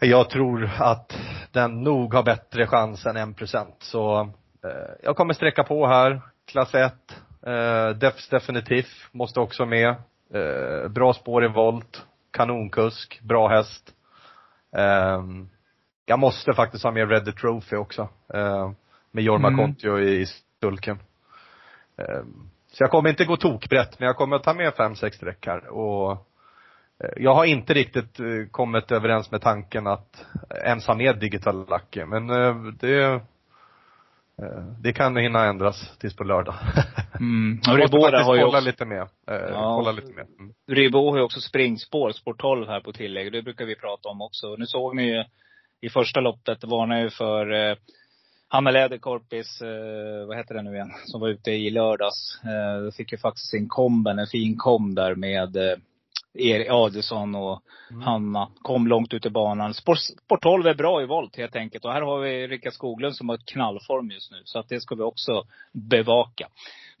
jag tror att den nog har bättre chans än 1%. Så eh, jag kommer sträcka på här. Klass 1. Eh, Defs definitivt. Måste också med. Eh, bra spår i volt. Kanonkusk. Bra häst. Eh, jag måste faktiskt ha med Red the Trophy också. Eh, med Jorma Mm. Kontio i, i sulken. Eh, så jag kommer inte gå tokbrett, men jag kommer att ta med fem, sex streck här. Och eh, jag har inte riktigt eh, kommit överens med tanken att ens ha med Digital Lucky, men det, det kan hinna ändras tills på lördag. Mm. Och har ju kolla också, lite med. Eh, Ja. Kolla lite med. Mm. Ribå har ju också springspår, spår 12 här på tillägg. Det brukar vi prata om också. Nu såg ni ju i första loppet, varnade ju för eh, Hanna Läderkorpis, eh, vad heter det nu igen, som var ute i lördags. Eh, fick ju faktiskt sin komben, en fin kom där med eh, Erik Adelsson och Hanna. Kom långt ut i banan. Sport, Sport 12 är bra i volt helt enkelt. Och här har vi Rickard Skoglund som har ett knallform just nu. Så att det ska vi också bevaka.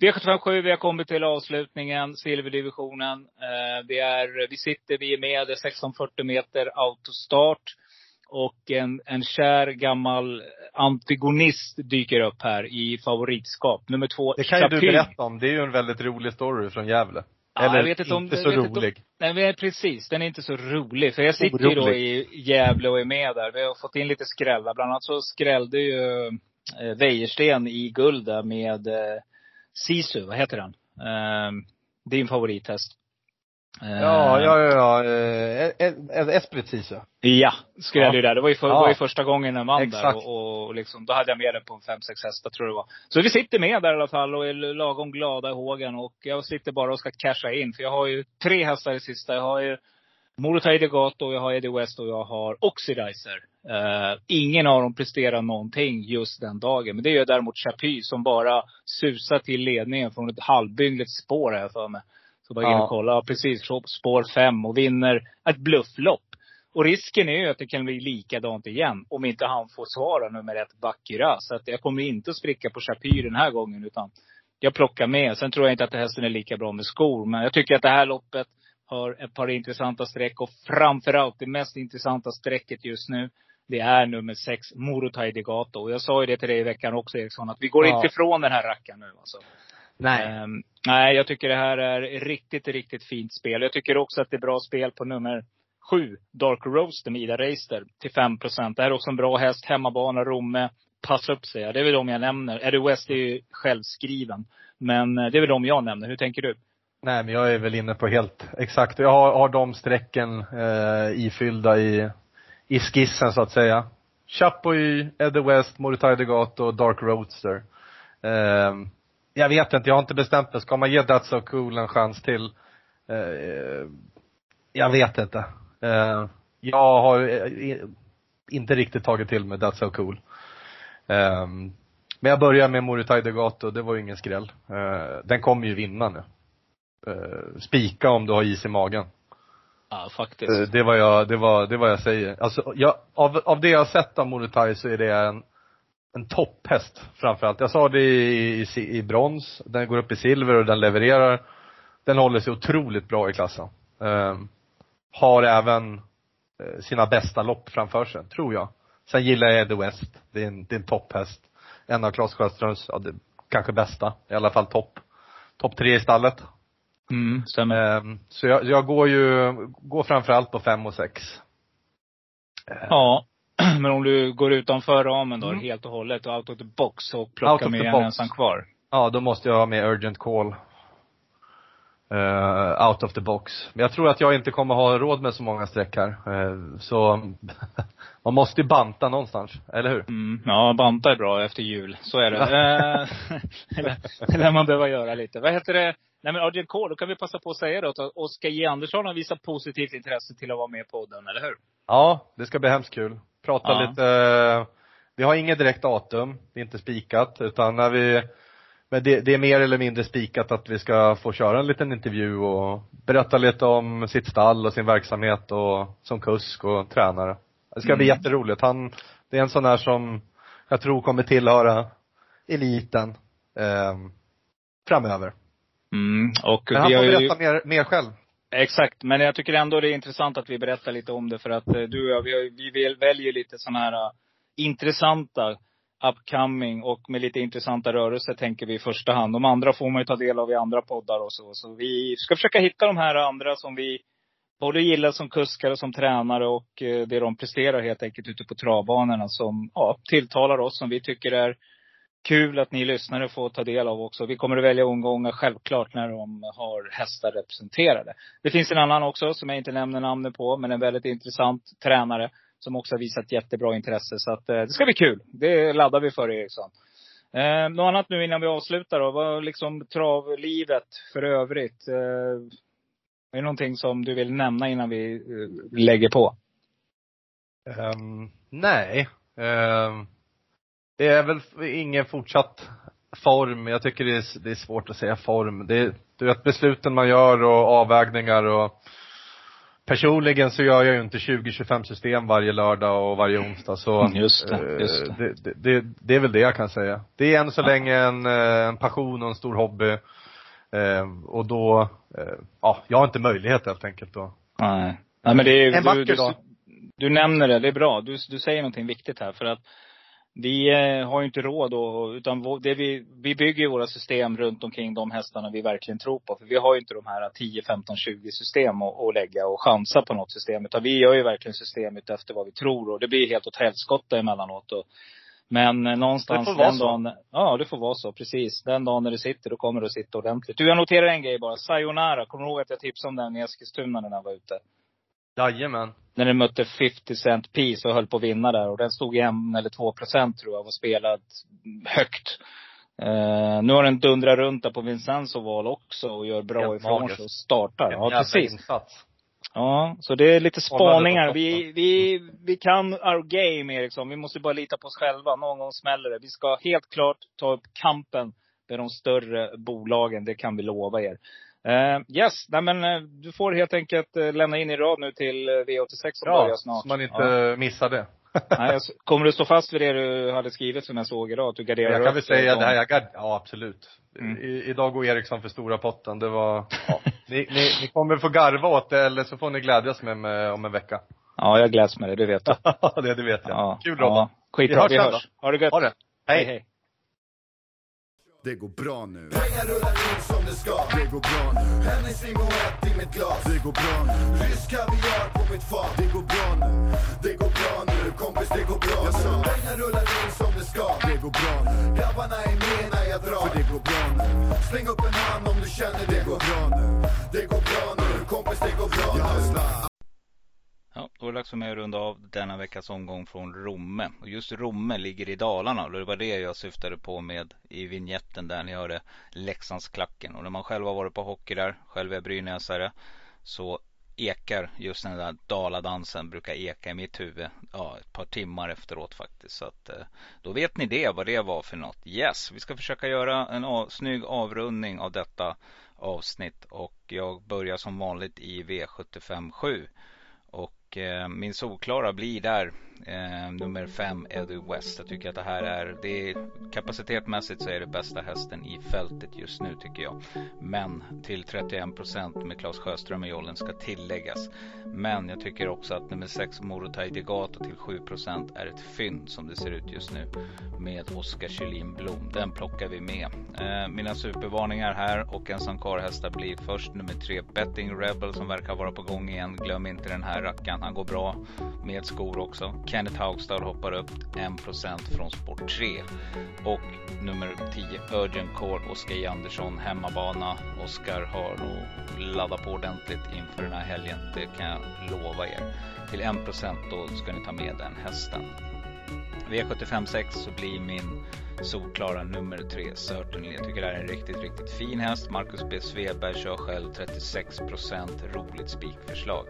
V757, vi har kommit till avslutningen, silverdivisionen. Eh, vi, är, vi sitter, vi är med, det är 1640 meter autostart. Och en, en kär gammal antigonist dyker upp här i favoritskap. Nummer två, Det kan ju du berätta om. Det är ju en väldigt rolig story från Gävle. Ja, Eller jag vet inte om- inte så vet inte om- rolig. Nej men precis, den är inte så rolig. För jag sitter ju då Orolig. i Gävle och är med där. Vi har fått in lite skrällar. Bland annat så skrällde ju eh, Wäjersten i guld där med eh, Sisu, vad heter han? Eh, din favorithäst. Eh, Ja, ja, ja, ja. Eh, eh, Esprit Sisu. Ja, skrällde ju där. Det var ju, för, Ja. var ju första gången den vann Exakt. där. Och, och liksom, då hade jag med den på en fem, sex hästar tror jag det var. Så vi sitter med där i alla fall och är lagom glada i hågen. Och jag sitter bara och ska casha in. För jag har ju tre hästar i sista. Jag har ju Morotai Degato, jag har Eddie West och jag har Oxidizer. Eh, ingen av dem presterar någonting just den dagen. Men det gör däremot Chapy som bara susar till ledningen från ett halvbyggligt spår här för mig. Så bara in och kolla. Ja, Precis, spår fem och vinner ett blufflopp. Och risken är ju att det kan bli likadant igen. Om inte han får svara nummer ett, Bakira. Så att jag kommer inte att spricka på Chapy den här gången. Utan jag plockar med. Sen tror jag inte att hästen är lika bra med skor. Men jag tycker att det här loppet har ett par intressanta streck. Och framförallt det mest intressanta strecket just nu. Det är nummer sex, Morotai Degato. Och jag sa ju det till dig i veckan också Eriksson. Att vi går Ja. inte ifrån den här rackaren nu alltså. Nej. Ehm, nej, jag tycker det här är riktigt, riktigt fint spel. Jag tycker också att det är bra spel på nummer sju, Dark Roaster med Ida Reister till 5 Det här är också en bra häst. Hemmabana, Romme. Passa upp säger jag. Det är väl de jag nämner. Eddie West är ju självskriven. Men eh, det är väl de jag nämner. Hur tänker du? Nej, men jag är väl inne på helt exakt. Jag har, har de strecken eh, ifyllda i, i skissen så att säga. Chapuis, Eddie West, Morotai Degato och Dark Roadster. Eh, jag vet inte, jag har inte bestämt mig. Ska man ge That's So Cool en chans till? Eh, jag vet inte. Eh, jag har eh, inte riktigt tagit till mig That's So Cool. Um, men jag börjar med Moritai Degato, det var ju ingen skräll. Uh, den kommer ju vinna nu. Uh, spika om du har is i magen. Ja, faktiskt. Det var jag, det var, det var jag säger. Alltså, jag, av, av det jag har sett av Moritai så är det en, en topphäst framförallt. Jag sa det i, i, i brons, den går upp i silver och den levererar. Den håller sig otroligt bra i klassen. Um, har även sina bästa lopp framför sig, tror jag. Sen gillar jag Eddie West. Det är en, det är en topphäst. En av Klas Sjöströms, ja, det, kanske bästa. I alla fall topp, topp tre i stallet. Mm, stämmer. Um, så jag, jag går ju, går framförallt på fem och sex. Ja. Men om du går utanför ramen då, mm. helt och hållet, och out of the box och plockar med en ensam kvar? Ja, då måste jag ha med urgent call. Uh, out of the box. Men jag tror att jag inte kommer ha råd med så många streck här. Uh, så man måste ju banta någonstans, eller hur? Mm, ja, banta är bra efter jul. Så är det. det lär man behöva göra lite. Vad heter det? Nej men Argent K, då kan vi passa på att säga det att Oskar J Andersson har visat positivt intresse till att vara med på podden, eller hur? Ja, det ska bli hemskt kul. Prata ja. lite, vi har inget direkt datum, det är inte spikat, utan när vi men det, det, är mer eller mindre spikat att vi ska få köra en liten intervju och berätta lite om sitt stall och sin verksamhet och som kusk och tränare. Det ska mm. bli jätteroligt. Han, det är en sån där som jag tror kommer tillhöra eliten eh, framöver. Mm, och Men han får berätta ju... mer, mer själv. Exakt, men jag tycker ändå det är intressant att vi berättar lite om det för att eh, du och jag, vi, vi väljer lite sådana här uh, intressanta upcoming och med lite intressanta rörelser tänker vi i första hand. De andra får man ju ta del av i andra poddar och så. Så vi ska försöka hitta de här andra som vi både gillar som kuskar och som tränare och eh, det de presterar helt enkelt ute på travbanorna som ja, tilltalar oss, som vi tycker är kul att ni lyssnare får ta del av också. Vi kommer att välja omgångar självklart när de har hästar representerade. Det finns en annan också som jag inte nämner namnet på, men en väldigt intressant tränare som också har visat jättebra intresse. Så att, eh, det ska bli kul. Det laddar vi för Eriksson. Eh, något annat nu innan vi avslutar då? Vad liksom travlivet för övrigt? Eh, är det någonting som du vill nämna innan vi eh, lägger på? Um, nej. Um, det är väl ingen fortsatt form. Jag tycker det är, det är svårt att säga form. Det, du vet besluten man gör och avvägningar och Personligen så gör jag ju inte 20-25 system varje lördag och varje onsdag så mm, just det, just det. Det, det, det, är väl det jag kan säga. Det är än så ja. länge en, eh, en passion och en stor hobby. Eh, och då, eh, ja, jag har inte möjlighet helt enkelt då. Nej. Nej men det är, en vacker du, du, du nämner det, det är bra. Du, du säger någonting viktigt här för att vi eh, har ju inte råd och, utan det vi, vi bygger våra system runt omkring de hästarna vi verkligen tror på. För vi har ju inte de här 10, 15, 20 system att, att lägga och chansa på något system. Utan vi gör ju verkligen systemet efter vad vi tror och det blir helt åt helskotta emellanåt. Och, men eh, någonstans det får den dagen, ja det får vara så, precis. Den dagen när det sitter, då kommer det att sitta ordentligt. Du, jag noterar en grej bara. Sayonara, kommer du ihåg att jag tipsade om den i Eskilstuna när jag var ute? Jajamän. När den mötte 50 Cent Piece och höll på att vinna där. Och den stod i en eller två procent tror jag, och spelad högt. Uh, nu har den dundrat runt där på Vincenzo val också och gör bra Helt ifrån sig och startar. Ja, precis. Insats. Ja, så det är lite spaningar. Vi, vi, vi kan our game Eriksson. Vi måste bara lita på oss själva. Någon gång smäller det. Vi ska helt klart ta upp kampen med de större bolagen. Det kan vi lova er. Uh, yes, nej men uh, du får helt enkelt uh, lämna in i rad nu till V86 som ja, börjar snart. så man inte ja. missar det. nej, kommer du stå fast vid det du hade skrivit som jag såg idag? Att du garderar Jag kan väl säga det här, jag gard, ja absolut. Mm. I, idag går Eriksson för stora potten. Det var, ja. ni, ni, ni kommer få garva åt det eller så får ni glädjas med mig om en vecka. Ja, jag gläds med det, det vet du. det, det vet jag. Ja. Kul Robban. Ja. Skitbra, vi hörs. Ha det gött. Ha det. hej. hej. Det går bra nu. Pengar rullar in som det ska. Det går bra nu. Hennes limoett i mitt glas. Det går bra nu. Rysk kaviar på mitt fat. Det går bra nu. Det går bra nu. Kompis, det går bra jag nu. Pengar rullar in som det ska. Det går bra nu. Grabbarna är med när jag drar. För det går bra nu. Släng upp en hand om du känner det, det går bra nu. Det går bra nu. Kompis, det går bra nu. Ja, då är det dags för mig att runda av denna veckas omgång från Romme. Och just Romme ligger i Dalarna och det var det jag syftade på med i vignetten där ni hörde Leksandsklacken. Och när man själv har varit på hockey där, själv är brynäsare, så ekar just den där daladansen brukar eka i mitt huvud ja, ett par timmar efteråt faktiskt. Så att, eh, då vet ni det, vad det var för något. Yes, vi ska försöka göra en av, snygg avrundning av detta avsnitt och jag börjar som vanligt i V75 7. Och eh, min solklara blir där eh, nummer fem Eddie West. Jag tycker att det här är, det är kapacitetmässigt så är det bästa hästen i fältet just nu tycker jag. Men till 31 procent med Claes Sjöström i jollen ska tilläggas. Men jag tycker också att nummer sex Morotai Degato till 7 procent är ett fynd som det ser ut just nu med Oskar Kjellin Blom. Den plockar vi med. Eh, mina supervarningar här och en karlhästar blir först nummer tre Betting Rebel som verkar vara på gång igen. Glöm inte den här rackaren. Han går bra med skor också. Kenneth Haugstad hoppar upp 1% från sport 3. Och nummer 10 Urgent Core Oskar J. Andersson hemmabana. Oskar har nog laddat på ordentligt inför den här helgen. Det kan jag lova er. Till 1% då ska ni ta med den hästen. V75 6 så blir min solklara nummer 3 Certainly. Jag tycker det här är en riktigt, riktigt fin häst. Marcus B. Sveberg kör själv 36% roligt spikförslag.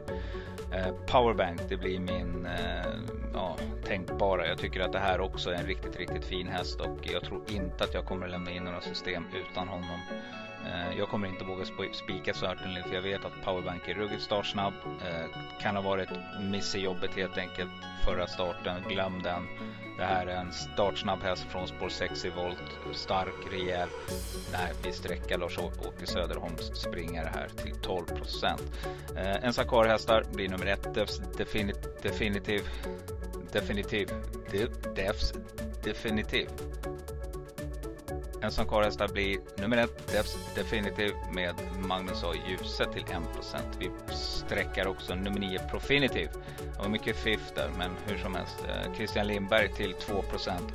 Eh, powerbank, det blir min eh, ja, tänkbara. Jag tycker att det här också är en riktigt, riktigt fin häst och jag tror inte att jag kommer lämna in några system utan honom. Eh, jag kommer inte våga spika Certainly för jag vet att Powerbank är ruggigt startsnabb. Eh, kan ha varit miss i jobbet helt enkelt förra starten. Glöm den. Det här är en startsnabb häst från spår 6 i volt. Stark, rejäl. Nej, vi sträcker Lars-Åke Söderholms springare här till 12 procent. Eh, en Sakar-hästar blir nummer ett. Definitiv, definitiv, definitiv, defs, definitiv. En sån karlhästar blir nummer ett Defs Definitive med Magnus A. Djuse till 1%. Vi sträckar också nummer 9 Profinitive. Det var mycket fiff där men hur som helst. Eh, Christian Lindberg till 2%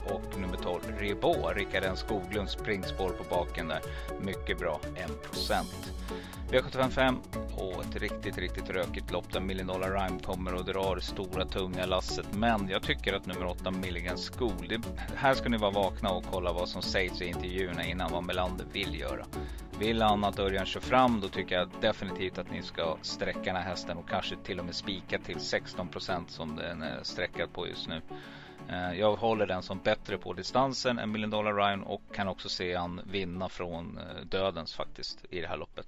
och nummer 12 Rebo. Rickard N Skoglunds springspår på baken där. Mycket bra 1%. V755 och ett riktigt, riktigt rökigt lopp där Million Dollar Rhyme kommer och drar stora tunga lasset. Men jag tycker att nummer 8 Milligan School, det, här ska ni vara vakna och kolla vad som sägs i intervjun intervjuerna innan vad Melander vill göra. Vill han att Örjan kör fram då tycker jag definitivt att ni ska sträcka den här hästen och kanske till och med spika till 16% som den är sträckad på just nu. Eh, jag håller den som bättre på distansen än Million Dollar Ryan och kan också se han vinna från eh, dödens faktiskt i det här loppet.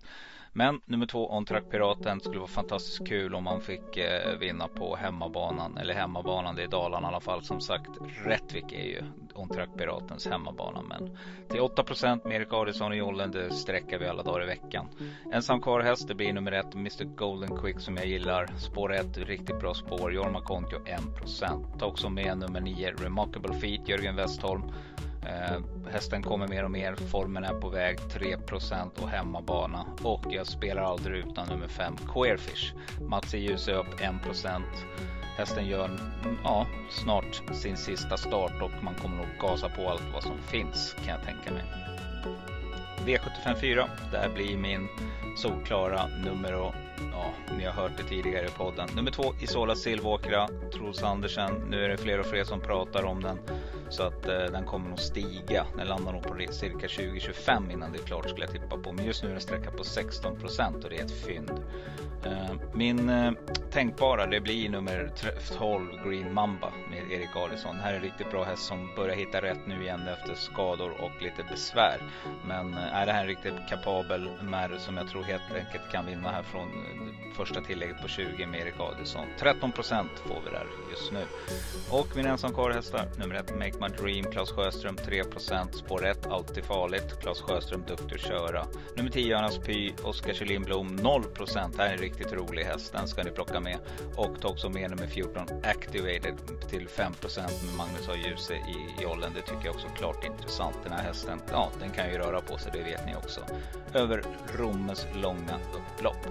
Men nummer två, On Track Piraten, skulle vara fantastiskt kul om man fick eh, vinna på hemmabanan. Eller hemmabanan, det är Dalarna i alla fall. Som sagt, Rättvik är ju On Track Piratens hemmabana. Men till 8 med Erik Adielsson och jollen, det sträcker vi alla dagar i veckan. Ensam kvar häst, det blir nummer ett, Mr Golden Quick som jag gillar. Spår 1, riktigt bra spår. Jorma Kontio 1% Ta också med nummer 9, Remarkable Feet, Jörgen Westholm. Eh, hästen kommer mer och mer. Formen är på väg. 3% och hemmabana. Och jag spelar aldrig utan nummer 5 Queerfish. Mats i ljus är upp 1% Hästen gör ja, snart sin sista start och man kommer nog gasa på allt vad som finns kan jag tänka mig. V75 4. Det här blir min solklara nummer ja, ni har hört det tidigare i podden. Nummer två, Isola Silvåkra, Troels Andersen. Nu är det fler och fler som pratar om den. Så att eh, den kommer nog stiga. Den landar nog på cirka 20-25 innan det är klart skulle jag tippa på. Men just nu är den sträcka på 16 procent och det är ett fynd. Eh, min eh, tänkbara det blir nummer 12 Green Mamba med Erik Adielsson. Det här är en riktigt bra häst som börjar hitta rätt nu igen efter skador och lite besvär. Men eh, är det här en riktigt kapabel märr som jag tror helt enkelt kan vinna här från första tillägget på 20 med Erik Adielsson. 13% får vi där just nu. Och min ensam hästar nummer 1 Make My Dream, Claes Sjöström 3 spår 1 alltid farligt. Claes Sjöström duktig att köra. Nummer 10 Önas Py, Oskar Kjellin Blom 0 Det här är en riktigt rolig häst. Den ska ni plocka med. Och ta också med nummer 14 Activated till 5% med Magnus A. Djuse i jollen. Det tycker jag också är klart intressant. Den här hästen, ja den kan ju röra på sig, det vet ni också. Över Rommes långa upplopp.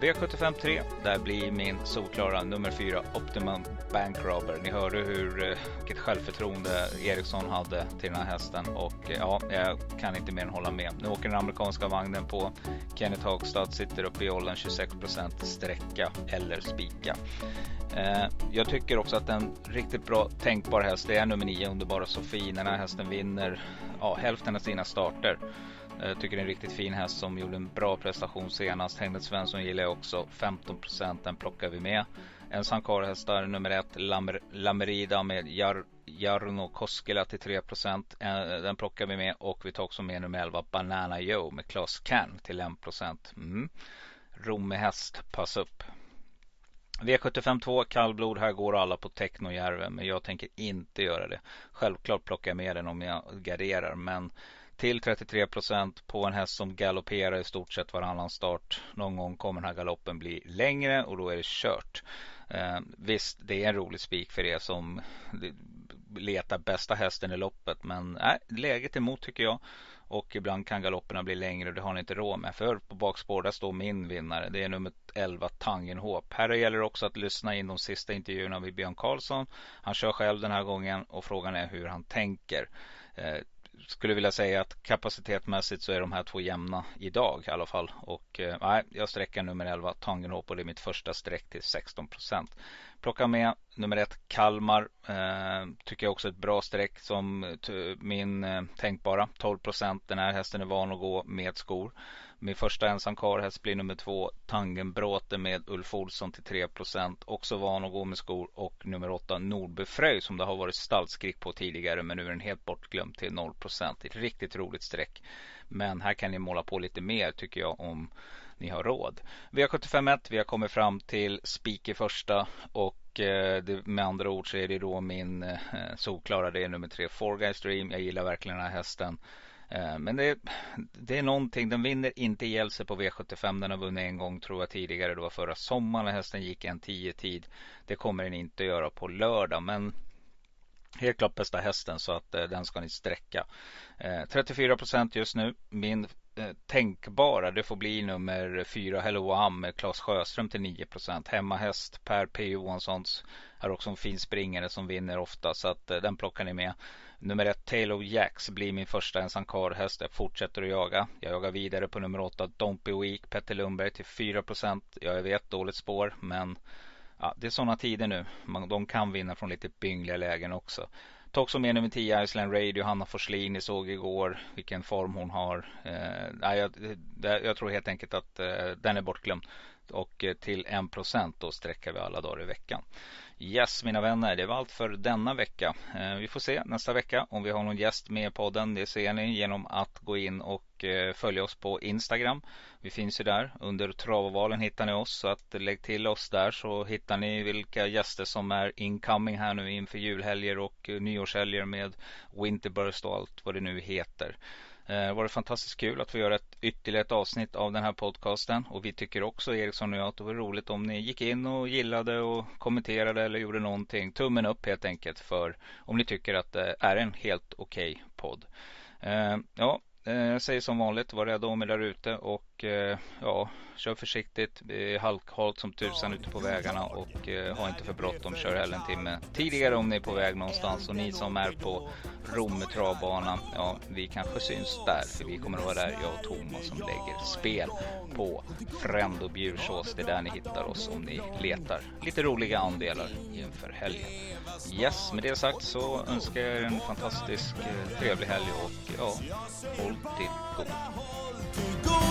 V75 3, där blir min solklara nummer 4 Optimum Bank Robber. Ni hörde hur, eh, vilket självförtroende Eriksson hade till den här hästen och eh, ja, jag kan inte mer än hålla med. Nu åker den amerikanska vagnen på Kenneth Hagstad, sitter uppe i åldern 26% sträcka eller spika. Eh, jag tycker också att en riktigt bra tänkbar häst det är nummer 9 Underbara Sofie. Den här hästen vinner ja, hälften av sina starter. Jag tycker det är en riktigt fin häst som gjorde en bra prestation senast. Henrik Svensson gillar jag också. 15% den plockar vi med. En Sankar-hästar nummer ett, Lamer, Lamerida med Jar, Jarno Koskela till 3% eh, Den plockar vi med och vi tar också med nummer 11, Banana Joe med Klas Can till 1 mm. Romme häst, pass upp. V75 2 kallblod. Här går alla på Technojärven men jag tänker inte göra det. Självklart plockar jag med den om jag garderar men till 33% på en häst som galopperar i stort sett varannan start. Någon gång kommer den här galoppen bli längre och då är det kört. Eh, visst, det är en rolig spik för er som letar bästa hästen i loppet men nej, läget emot tycker jag. Och ibland kan galopperna bli längre och det har ni inte råd med. För på bakspår där står min vinnare. Det är nummer 11 Tangenhop. Här gäller det också att lyssna in de sista intervjuerna med Björn Karlsson. Han kör själv den här gången och frågan är hur han tänker. Eh, skulle vilja säga att kapacitetmässigt så är de här två jämna idag i alla fall. Och eh, nej, jag sträcker nummer 11 Tangenhop och det är mitt första streck till 16 procent. Plocka med nummer 1 Kalmar. Eh, tycker jag också är ett bra streck som eh, min eh, tänkbara 12 procent. Den här hästen är van att gå med skor. Min första ensam karlhäst blir nummer två Tangenbråte med Ulf Olsson till 3% Också van att gå med skor. Och nummer åtta Nordbefröj som det har varit stallskrik på tidigare men nu är den helt bortglömd till 0% Ett riktigt roligt streck. Men här kan ni måla på lite mer tycker jag om ni har råd. V751, vi har kommit fram till spik i första och eh, det, med andra ord så är det då min eh, solklara, det är nummer tre, Four Guys Dream. Jag gillar verkligen den här hästen. Eh, men det, det, är någonting, den vinner inte ihjäl sig på V75. Den har vunnit en gång tror jag tidigare. Det var förra sommaren när hästen gick en 10 tid. Det kommer den inte göra på lördag. Men helt klart bästa hästen så att eh, den ska ni sträcka. Eh, 34 procent just nu. Min tänkbara. Det får bli nummer fyra Hello Am med Claes Sjöström till 9% Hemmahäst Per P Johanssons är också en fin springare som vinner ofta så att den plockar ni med. Nummer ett Taylor Jacks blir min första ensam häst. Jag fortsätter att jaga. Jag jagar vidare på nummer åtta Don't Be Weak Petter Lundberg till 4 Ja, Jag vet dåligt spår men ja, det är sådana tider nu. Man, de kan vinna från lite byngliga lägen också. Ta också med nummer 10 Island Radio, Hanna Forslin. Ni såg igår vilken form hon har. Eh, jag, jag, tror helt enkelt att eh, den är bortglömd. Och eh, till 1% då sträcker vi alla dagar i veckan. Yes mina vänner, det var allt för denna vecka. Eh, vi får se nästa vecka om vi har någon gäst med i podden. Det ser ni genom att gå in och eh, följa oss på Instagram. Vi finns ju där. Under Travovalen hittar ni oss. Så att lägg till oss där så hittar ni vilka gäster som är incoming här nu inför julhelger och nyårshelger med Winterburst och allt vad det nu heter. Det var det fantastiskt kul att få göra ett ytterligare ett avsnitt av den här podcasten. Och vi tycker också, Eriksson och jag, att det var roligt om ni gick in och gillade och kommenterade eller gjorde någonting. Tummen upp helt enkelt för om ni tycker att det är en helt okej okay podd. Eh, ja, jag säger som vanligt, var rädda om er där ute och och eh, ja, kör försiktigt. Det är halkhalt som tusan ute på vägarna och eh, ha inte för bråttom. Kör hellre en timme tidigare om ni är på väg någonstans. Och ni som är på Romme travbana, ja, vi kanske syns där. För vi kommer att vara där, jag och Thomas, som lägger spel på Frendo Bjursås. Det är där ni hittar oss om ni letar lite roliga andelar inför helgen. Yes, med det sagt så önskar jag er en fantastisk eh, trevlig helg och ja, håll till